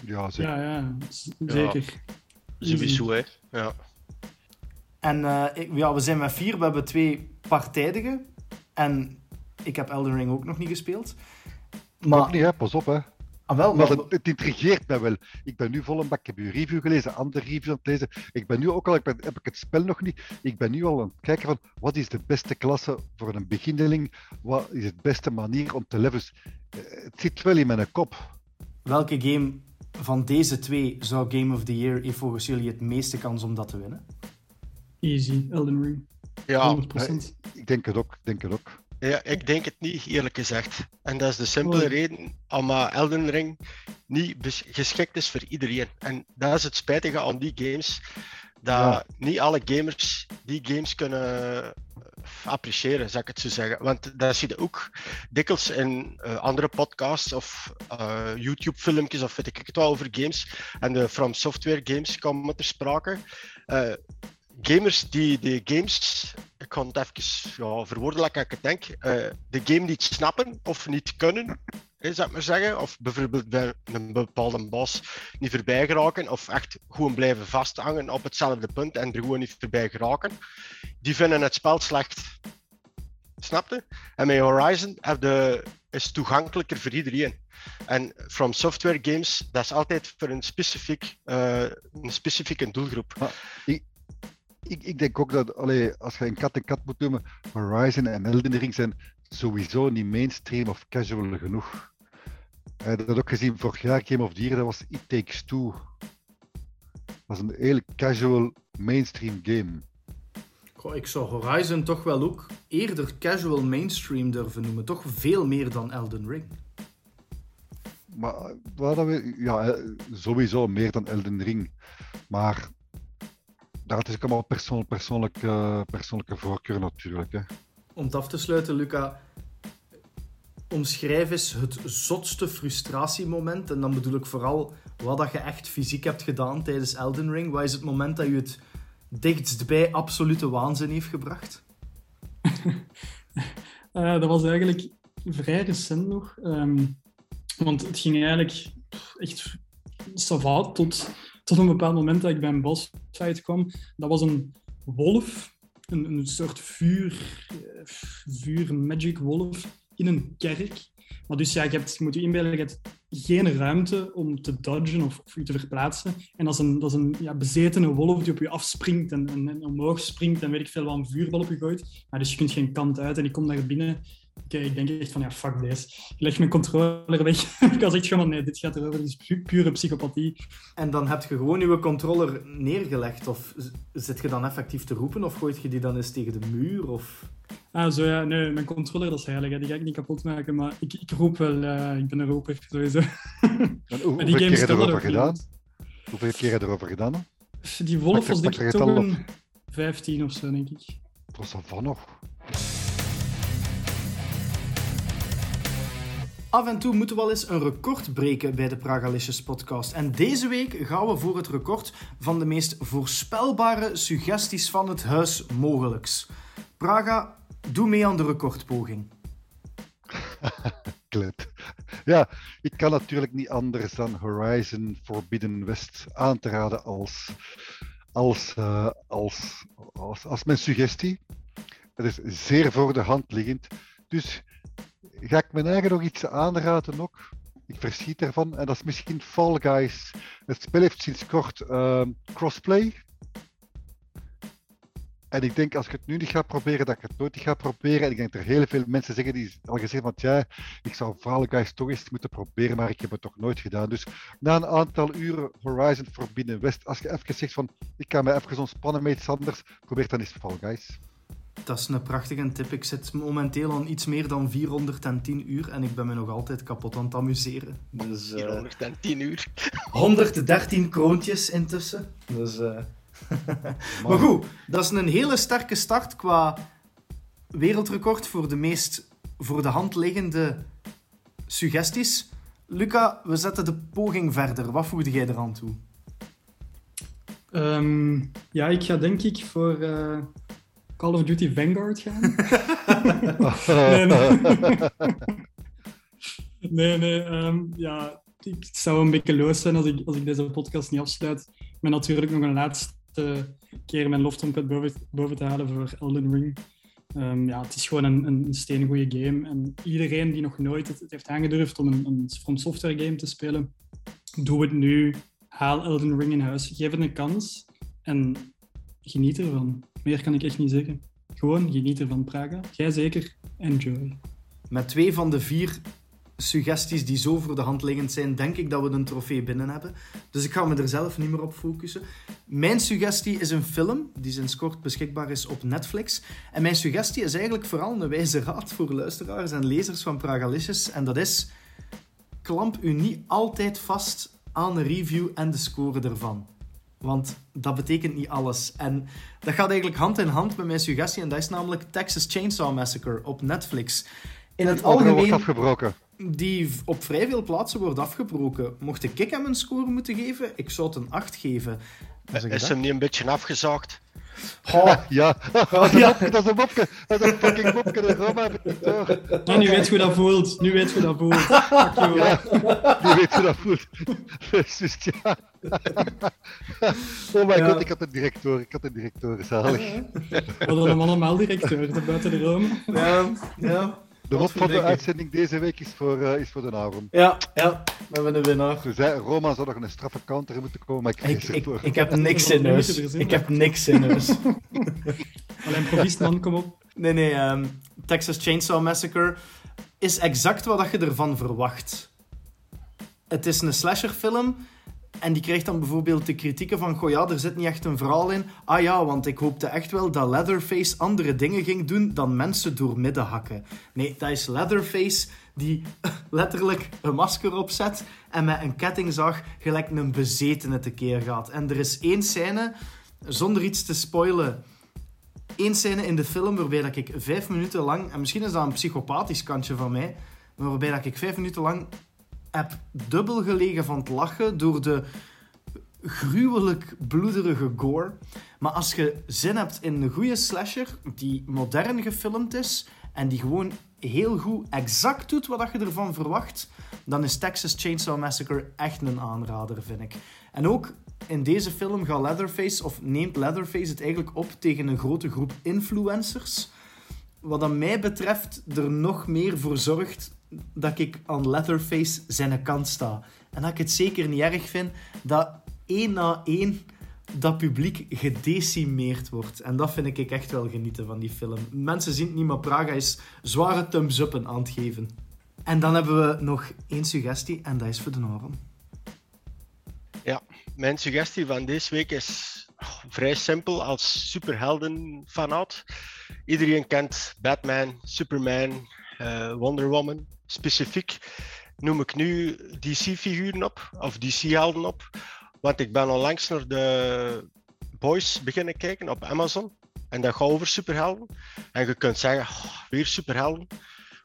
Ja, zeker. Ja, ja zeker. Ja. Sowieso, hè. Ja. En uh, ik, ja, we zijn met vier. We hebben twee partijdigen. En ik heb Elden Ring ook nog niet gespeeld. Maar... Ook niet, hè? Pas op, hè. Ah, wel, maar, het, het, intrigeert mij wel. Ik ben nu vol een bak. Ik heb uw review gelezen, andere reviews aan het lezen. Ik ben nu ook al, ik ben, heb ik het spel nog niet. Ik ben nu al aan het kijken van wat is de beste klasse voor een beginneling? Wat is de beste manier om te levelen? Eh, het zit wel in mijn kop. Welke game van deze twee zou Game of the Year heeft volgens jullie het meeste kans om dat te winnen? Easy, Elden Ring. Ja, 100%. ik denk het ook. Ik denk het ook. Ja, ik denk het niet, eerlijk gezegd. En dat is de simpele reden omdat Elden Ring niet geschikt is voor iedereen. En dat is het spijtige aan die games, dat niet alle gamers die games kunnen appreciëren, zou ik het zo zeggen. Want dat zie je ook dikwijls in uh, andere podcasts of uh, YouTube-filmpjes of weet ik het wel over games. En de From Software games komen ter sprake. Uh, gamers die de games, ik kan het even ja, verwoorden ik het denk, uh, de game niet snappen of niet kunnen, zou ik maar zeggen. Of bijvoorbeeld bij een bepaalde boss niet voorbij geraken, of echt gewoon blijven vasthangen op hetzelfde punt en er gewoon niet voorbij geraken. Die vinden het spel slecht. Snapte? En met Horizon de, is toegankelijker voor iedereen. En From Software Games, dat is altijd voor een, specifiek, uh, een specifieke doelgroep. Ah, ik, ik denk ook dat allee, als je een kat en kat moet noemen, Horizon en Elden Ring zijn sowieso niet mainstream of casual genoeg. Uh, dat ook gezien vorig jaar Game of Year, dat was It Takes Two. Dat was een heel casual mainstream game. Goh, ik zou Horizon toch wel ook eerder casual mainstream durven noemen. Toch veel meer dan Elden Ring. Maar we, ja, sowieso meer dan Elden Ring. Maar dat is ook allemaal persoon, persoonlijke, persoonlijke voorkeur natuurlijk. Hè. Om het af te sluiten, Luca, omschrijf eens het zotste frustratiemoment. En dan bedoel ik vooral wat dat je echt fysiek hebt gedaan tijdens Elden Ring. Wat is het moment dat je het dichtst bij absolute waanzin heeft gebracht? uh, dat was eigenlijk vrij recent nog. Um, want het ging eigenlijk echt savat tot, tot een bepaald moment dat ik bij een bosfight kwam. Dat was een wolf, een, een soort vuur, eh, vuur magic wolf in een kerk. Maar dus ja, je, hebt, je moet je inbeelden, je hebt geen ruimte om te dodgen of, of je te verplaatsen. En dat is een, dat is een ja, bezetene wolf die op je afspringt en, en, omhoog springt en weet ik veel wat een vuurbal op je gooit. Maar dus je kunt geen kant uit en ik kom daar binnen ik denk echt van, ja, fuck deze. Ik leg mijn controller weg. ik was echt gewoon, nee, dit gaat erover, dit is pure psychopathie. En dan heb je gewoon je controller neergelegd? Of zit je dan effectief te roepen? Of gooit je die dan eens tegen de muur? Of... Ah, zo ja. Nee, mijn controller, dat is heilig. Die ga ik niet kapot maken. Maar ik, ik roep wel. Uh, ik ben een roeper, sowieso. En hoe, hoeveel keer heb je erover gedaan? Hoeveel keer heb je erover gedaan? Die wolf was denk ik toch een 15 of zo, denk ik. Dat was van nog. Af en toe moeten we wel eens een record breken bij de Pragalicious podcast. En deze week gaan we voor het record van de meest voorspelbare suggesties van het huis mogelijks. Praga, doe mee aan de recordpoging. Klet. Ja, ik kan natuurlijk niet anders dan Horizon Forbidden West aan te raden als, als, uh, als, als, als mijn suggestie. Het is zeer voor de hand liggend. Dus ga ik mijn eigen nog iets aanraden ook. Ik verschiet ervan. En dat is misschien Fall Guys. Het spel heeft sinds kort uh, crossplay. En ik denk als ik het nu niet ga proberen, dat ik het nooit ga proberen. En ik denk dat er heel veel mensen zeggen die al gezegd van ja, ik zou Fall Guys toch eens moeten proberen, maar ik heb het toch nooit gedaan. Dus na een aantal uren Horizon Forbidden West, als je even zegt van ik ga me even ontspannen met iets anders, probeer dan eens Fall Guys. Dat is een prachtige tip. Ik zit momenteel aan iets meer dan 410 uur en ik ben me nog altijd kapot aan het amuseren. Dus, uh, 410 uur? 113 kroontjes intussen. Dus, uh... maar goed, dat is een hele sterke start qua wereldrecord voor de meest voor de hand liggende suggesties. Luca, we zetten de poging verder. Wat voegde jij eraan toe? Um, ja, ik ga denk ik voor... Uh Call of Duty Vanguard gaan? nee, nee. nee, nee um, ja, ik zou een beetje loos zijn als ik, als ik deze podcast niet afsluit. Met natuurlijk nog een laatste keer mijn loftrompet boven, boven te halen voor Elden Ring. Um, ja, het is gewoon een, een steengoede game. En iedereen die nog nooit het, het heeft aangedurfd om een, een From Software game te spelen, doe het nu. Haal Elden Ring in huis. Geef het een kans. En geniet ervan. Meer kan ik echt niet zeggen. Gewoon geniet ervan, Praga. Jij zeker. Enjoy. Met twee van de vier suggesties die zo voor de hand liggend zijn, denk ik dat we een trofee binnen hebben. Dus ik ga me er zelf niet meer op focussen. Mijn suggestie is een film die sinds kort beschikbaar is op Netflix. En mijn suggestie is eigenlijk vooral een wijze raad voor luisteraars en lezers van Pragalicious. En dat is, klamp u niet altijd vast aan een review en de score ervan. Want dat betekent niet alles. En dat gaat eigenlijk hand in hand met mijn suggestie. En dat is namelijk Texas Chainsaw Massacre op Netflix. In het algemeen... afgebroken. Die op vrij veel plaatsen wordt afgebroken. Mocht ik hem een score moeten geven, ik zou het een 8 geven. Is hem niet een beetje afgezaagd? Oh. Ja. Oh, ja. dat is een mopke. Dat is een fucking mopke. De Roma nou, nu weet je hoe dat voelt. Nu weet je hoe dat voelt. Ja, nu weet je hoe dat voelt. Dus ja. Oh mijn ja. god, ik had een directeur. Ik had een directeur, zalig. We hadden hem allemaal directeur, buiten de Rome. Ja, ja. De lot van de uitzending deze week is voor, eh, is voor de Aaron. Ja, ja, we hebben een winnaar. Toen zei Roma zou nog een straffe counter moeten komen, maar ik Ik, vrees ik, ik heb niks in huis. Ik heb niks in huis. Alleen proviest, man, kom op. Nee, nee, ehm, Texas Chainsaw Massacre is exact wat je ervan verwacht. Het is een slasherfilm en die krijgt dan bijvoorbeeld de kritieken van goh ja, er zit niet echt een verhaal in. Ah ja, want ik hoopte echt wel dat Leatherface andere dingen ging doen dan mensen door midden hakken. Nee, dat is Leatherface die letterlijk een masker opzet en met een kettingzag gelijk een bezetene tekeer gaat. En er is één scène, zonder iets te spoilen, één scène in de film waarbij dat ik vijf minuten lang, en misschien is dat een psychopathisch kantje van mij, maar waarbij dat ik vijf minuten lang heb dubbel gelegen van het lachen door de gruwelijk bloederige gore. Maar als je zin hebt in een goede slasher die modern gefilmd is en die gewoon heel goed exact doet wat je ervan verwacht, dan is Texas Chainsaw Massacre echt een aanrader, vind ik. En ook in deze film gaat Leatherface, of neemt Leatherface het eigenlijk op tegen een grote groep influencers. Wat mij betreft er nog meer voor zorgt dat ik aan Leatherface zijn kant sta. En dat ik het zeker niet erg vind dat één na één dat publiek gedecimeerd wordt. En dat vind ik echt wel genieten van die film. Mensen zien het niet, maar Praga is zware thumbs-uppen aan het geven. En dan hebben we nog één suggestie, en dat is voor de Noren. Mijn suggestie van deze week is vrij simpel als superhelden-fanaat. Iedereen kent Batman, Superman, eh, Wonder Woman. Specifiek noem ik nu DC-figuren op, of DC-helden op. Want ik ben onlangs naar de Boys beginnen kijken op Amazon. En dat gaat over superhelden. En je kunt zeggen, oh, weer superhelden.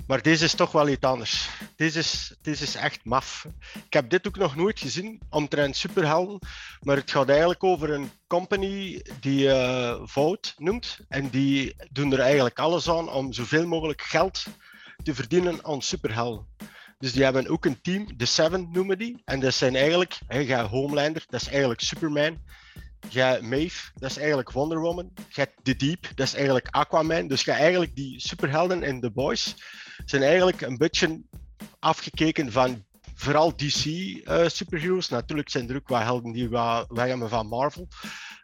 Maar deze is toch wel iets anders. Deze is, deze is echt maf. Ik heb dit ook nog nooit gezien, omtrent superhelden. Maar het gaat eigenlijk over een company die eh Vout noemt. En die doen er eigenlijk alles aan om zoveel mogelijk geld te verdienen aan superhelden. Dus die hebben ook een team, de Seven noemen die. En dat zijn eigenlijk, hebt Homelander, dat is eigenlijk Superman. Hebt Maeve, dat is eigenlijk Wonder Woman. Hebt The Deep, dat is eigenlijk Aquaman. Dus hebt eigenlijk die superhelden in The Boys zijn eigenlijk een beetje afgekeken van vooral DC eh superheroes. Natuurlijk zijn er ook wat helden die wij hebben van Marvel.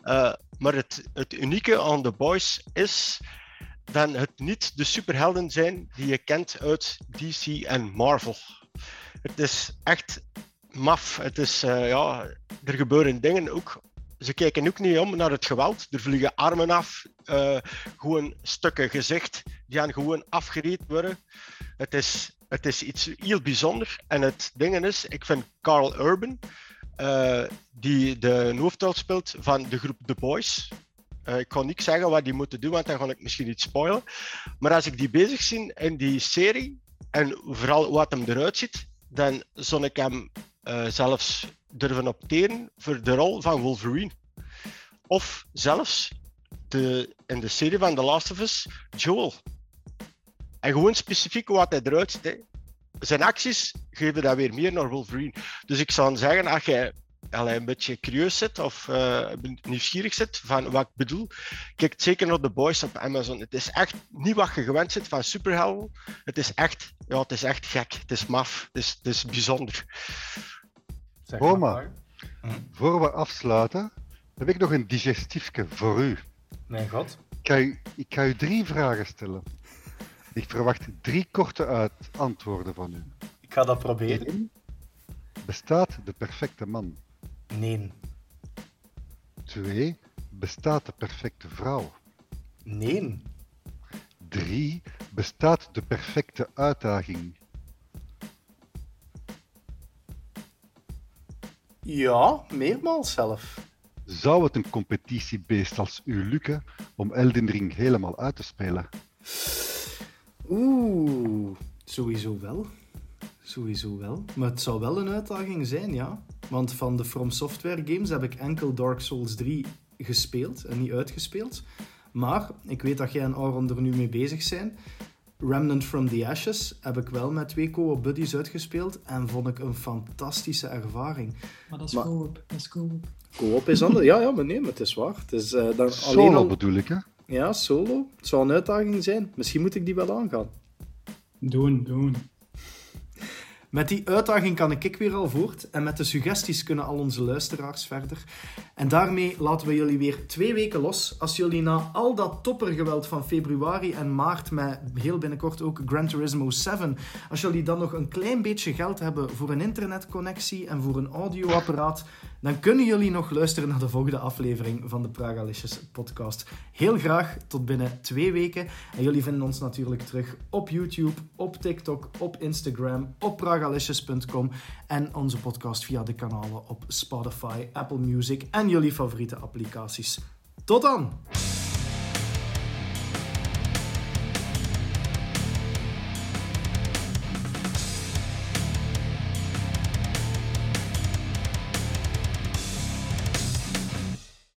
Eh, maar het, het unieke aan The Boys is dat het niet de superhelden zijn die je kent uit DC en Marvel. Het is echt maf. Het is, eh, ja, er gebeuren dingen ook. Ze kijken ook niet om naar het geweld. Er vliegen armen af, eh, gewoon stukken gezicht die gaan gewoon afgereed worden. Het is, het is iets heel bijzonder. En het ding is, ik vind Carl Urban, eh, die de hoofdrol speelt van de groep The Boys. Eh, ik kan niet zeggen wat die moeten doen, want dan ga ik misschien iets spoilen. Maar als ik die bezig zie in die serie, en vooral wat hem eruit ziet, dan zou ik hem eh, zelfs durven opteren voor de rol van Wolverine. Of zelfs de, in de serie van The Last of Us, Joel. En gewoon specifiek wat hij eruit ziet. Zijn acties geven dat weer meer naar Wolverine. Dus ik zou zeggen, als jij allee, een beetje curieus zit of eh, nieuwsgierig zit van wat ik bedoel, kijk zeker naar The Boys op Amazon. Het is echt niet wat je gewend zit van superhelden. Het is echt, ja, het is echt gek. Het is maf. Het is, het is bijzonder. Zeg Roma. maar. Voor we afsluiten, heb ik nog een digestiefje voor u. Mijn god. Ik ga u, ik ga u drie vragen stellen. Ik verwacht drie korte uit antwoorden van u. Ik ga dat proberen. Bestaat de perfecte man? Nee. Twee, Bestaat de perfecte vrouw? Nee. Drie, Bestaat de perfecte uitdaging? Ja, meermaals zelf. Zou het een competitiebeest als u lukken om Elden Ring helemaal uit te spelen? Oeh, sowieso wel. Sowieso wel. Maar het zou wel een uitdaging zijn, ja. Want van de From Software games heb ik enkel Dark Souls 3 gespeeld en niet uitgespeeld. Maar ik weet dat jij en Aaron er nu mee bezig zijn. Remnant from the Ashes heb ik wel met twee co-op buddies uitgespeeld en vond ik een fantastische ervaring. Maar dat is Maar- co-op. Dat is co-op. Co-op is anders. Ja, ja, maar nee, maar het is waar. Het is, eh, dan alleen Solo al... bedoel ik, hè? Ja, solo. Het zou een uitdaging zijn. Misschien moet ik die wel aangaan. Doen, doen. Met die uitdaging kan ik weer al voort en met de suggesties kunnen al onze luisteraars verder. En daarmee laten we jullie weer twee weken los. Als jullie na al dat toppergeweld van februari en maart met heel binnenkort ook Gran Turismo 7, als jullie dan nog een klein beetje geld hebben voor een internetconnectie en voor een audioapparaat, dan kunnen jullie nog luisteren naar de volgende aflevering van de Pragalicious podcast. Heel graag tot binnen twee weken. En jullie vinden ons natuurlijk terug op YouTube, op TikTok, op Instagram, op pragalicious.com en onze podcast via de kanalen op Spotify, Apple Music en jullie favoriete applicaties. Tot dan!